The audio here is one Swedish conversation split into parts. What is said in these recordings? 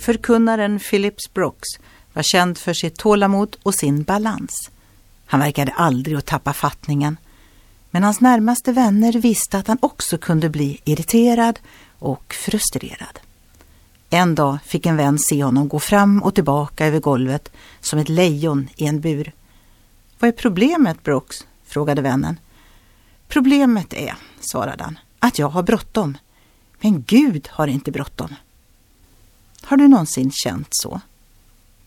Förkunnaren Phillips Brooks var känd för sitt tålamod och sin balans. Han verkade aldrig att tappa fattningen. Men hans närmaste vänner visste att han också kunde bli irriterad och frustrerad. En dag fick en vän se honom gå fram och tillbaka över golvet som ett lejon i en bur. Vad är problemet, Brooks? frågade vännen. Problemet är, svarade han, att jag har bråttom. Men Gud har inte bråttom. Har du någonsin känt så?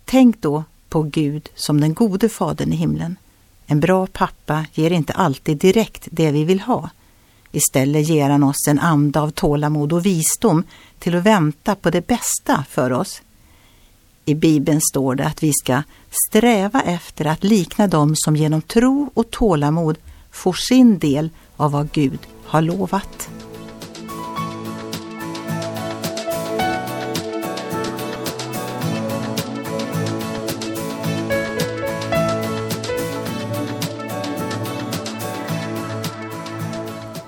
Tänk då på Gud som den gode fadern i himlen. En bra pappa ger inte alltid direkt det vi vill ha. Istället ger han oss en anda av tålamod och visdom till att vänta på det bästa för oss. I Bibeln står det att vi ska sträva efter att likna dem som genom tro och tålamod får sin del av vad Gud har lovat.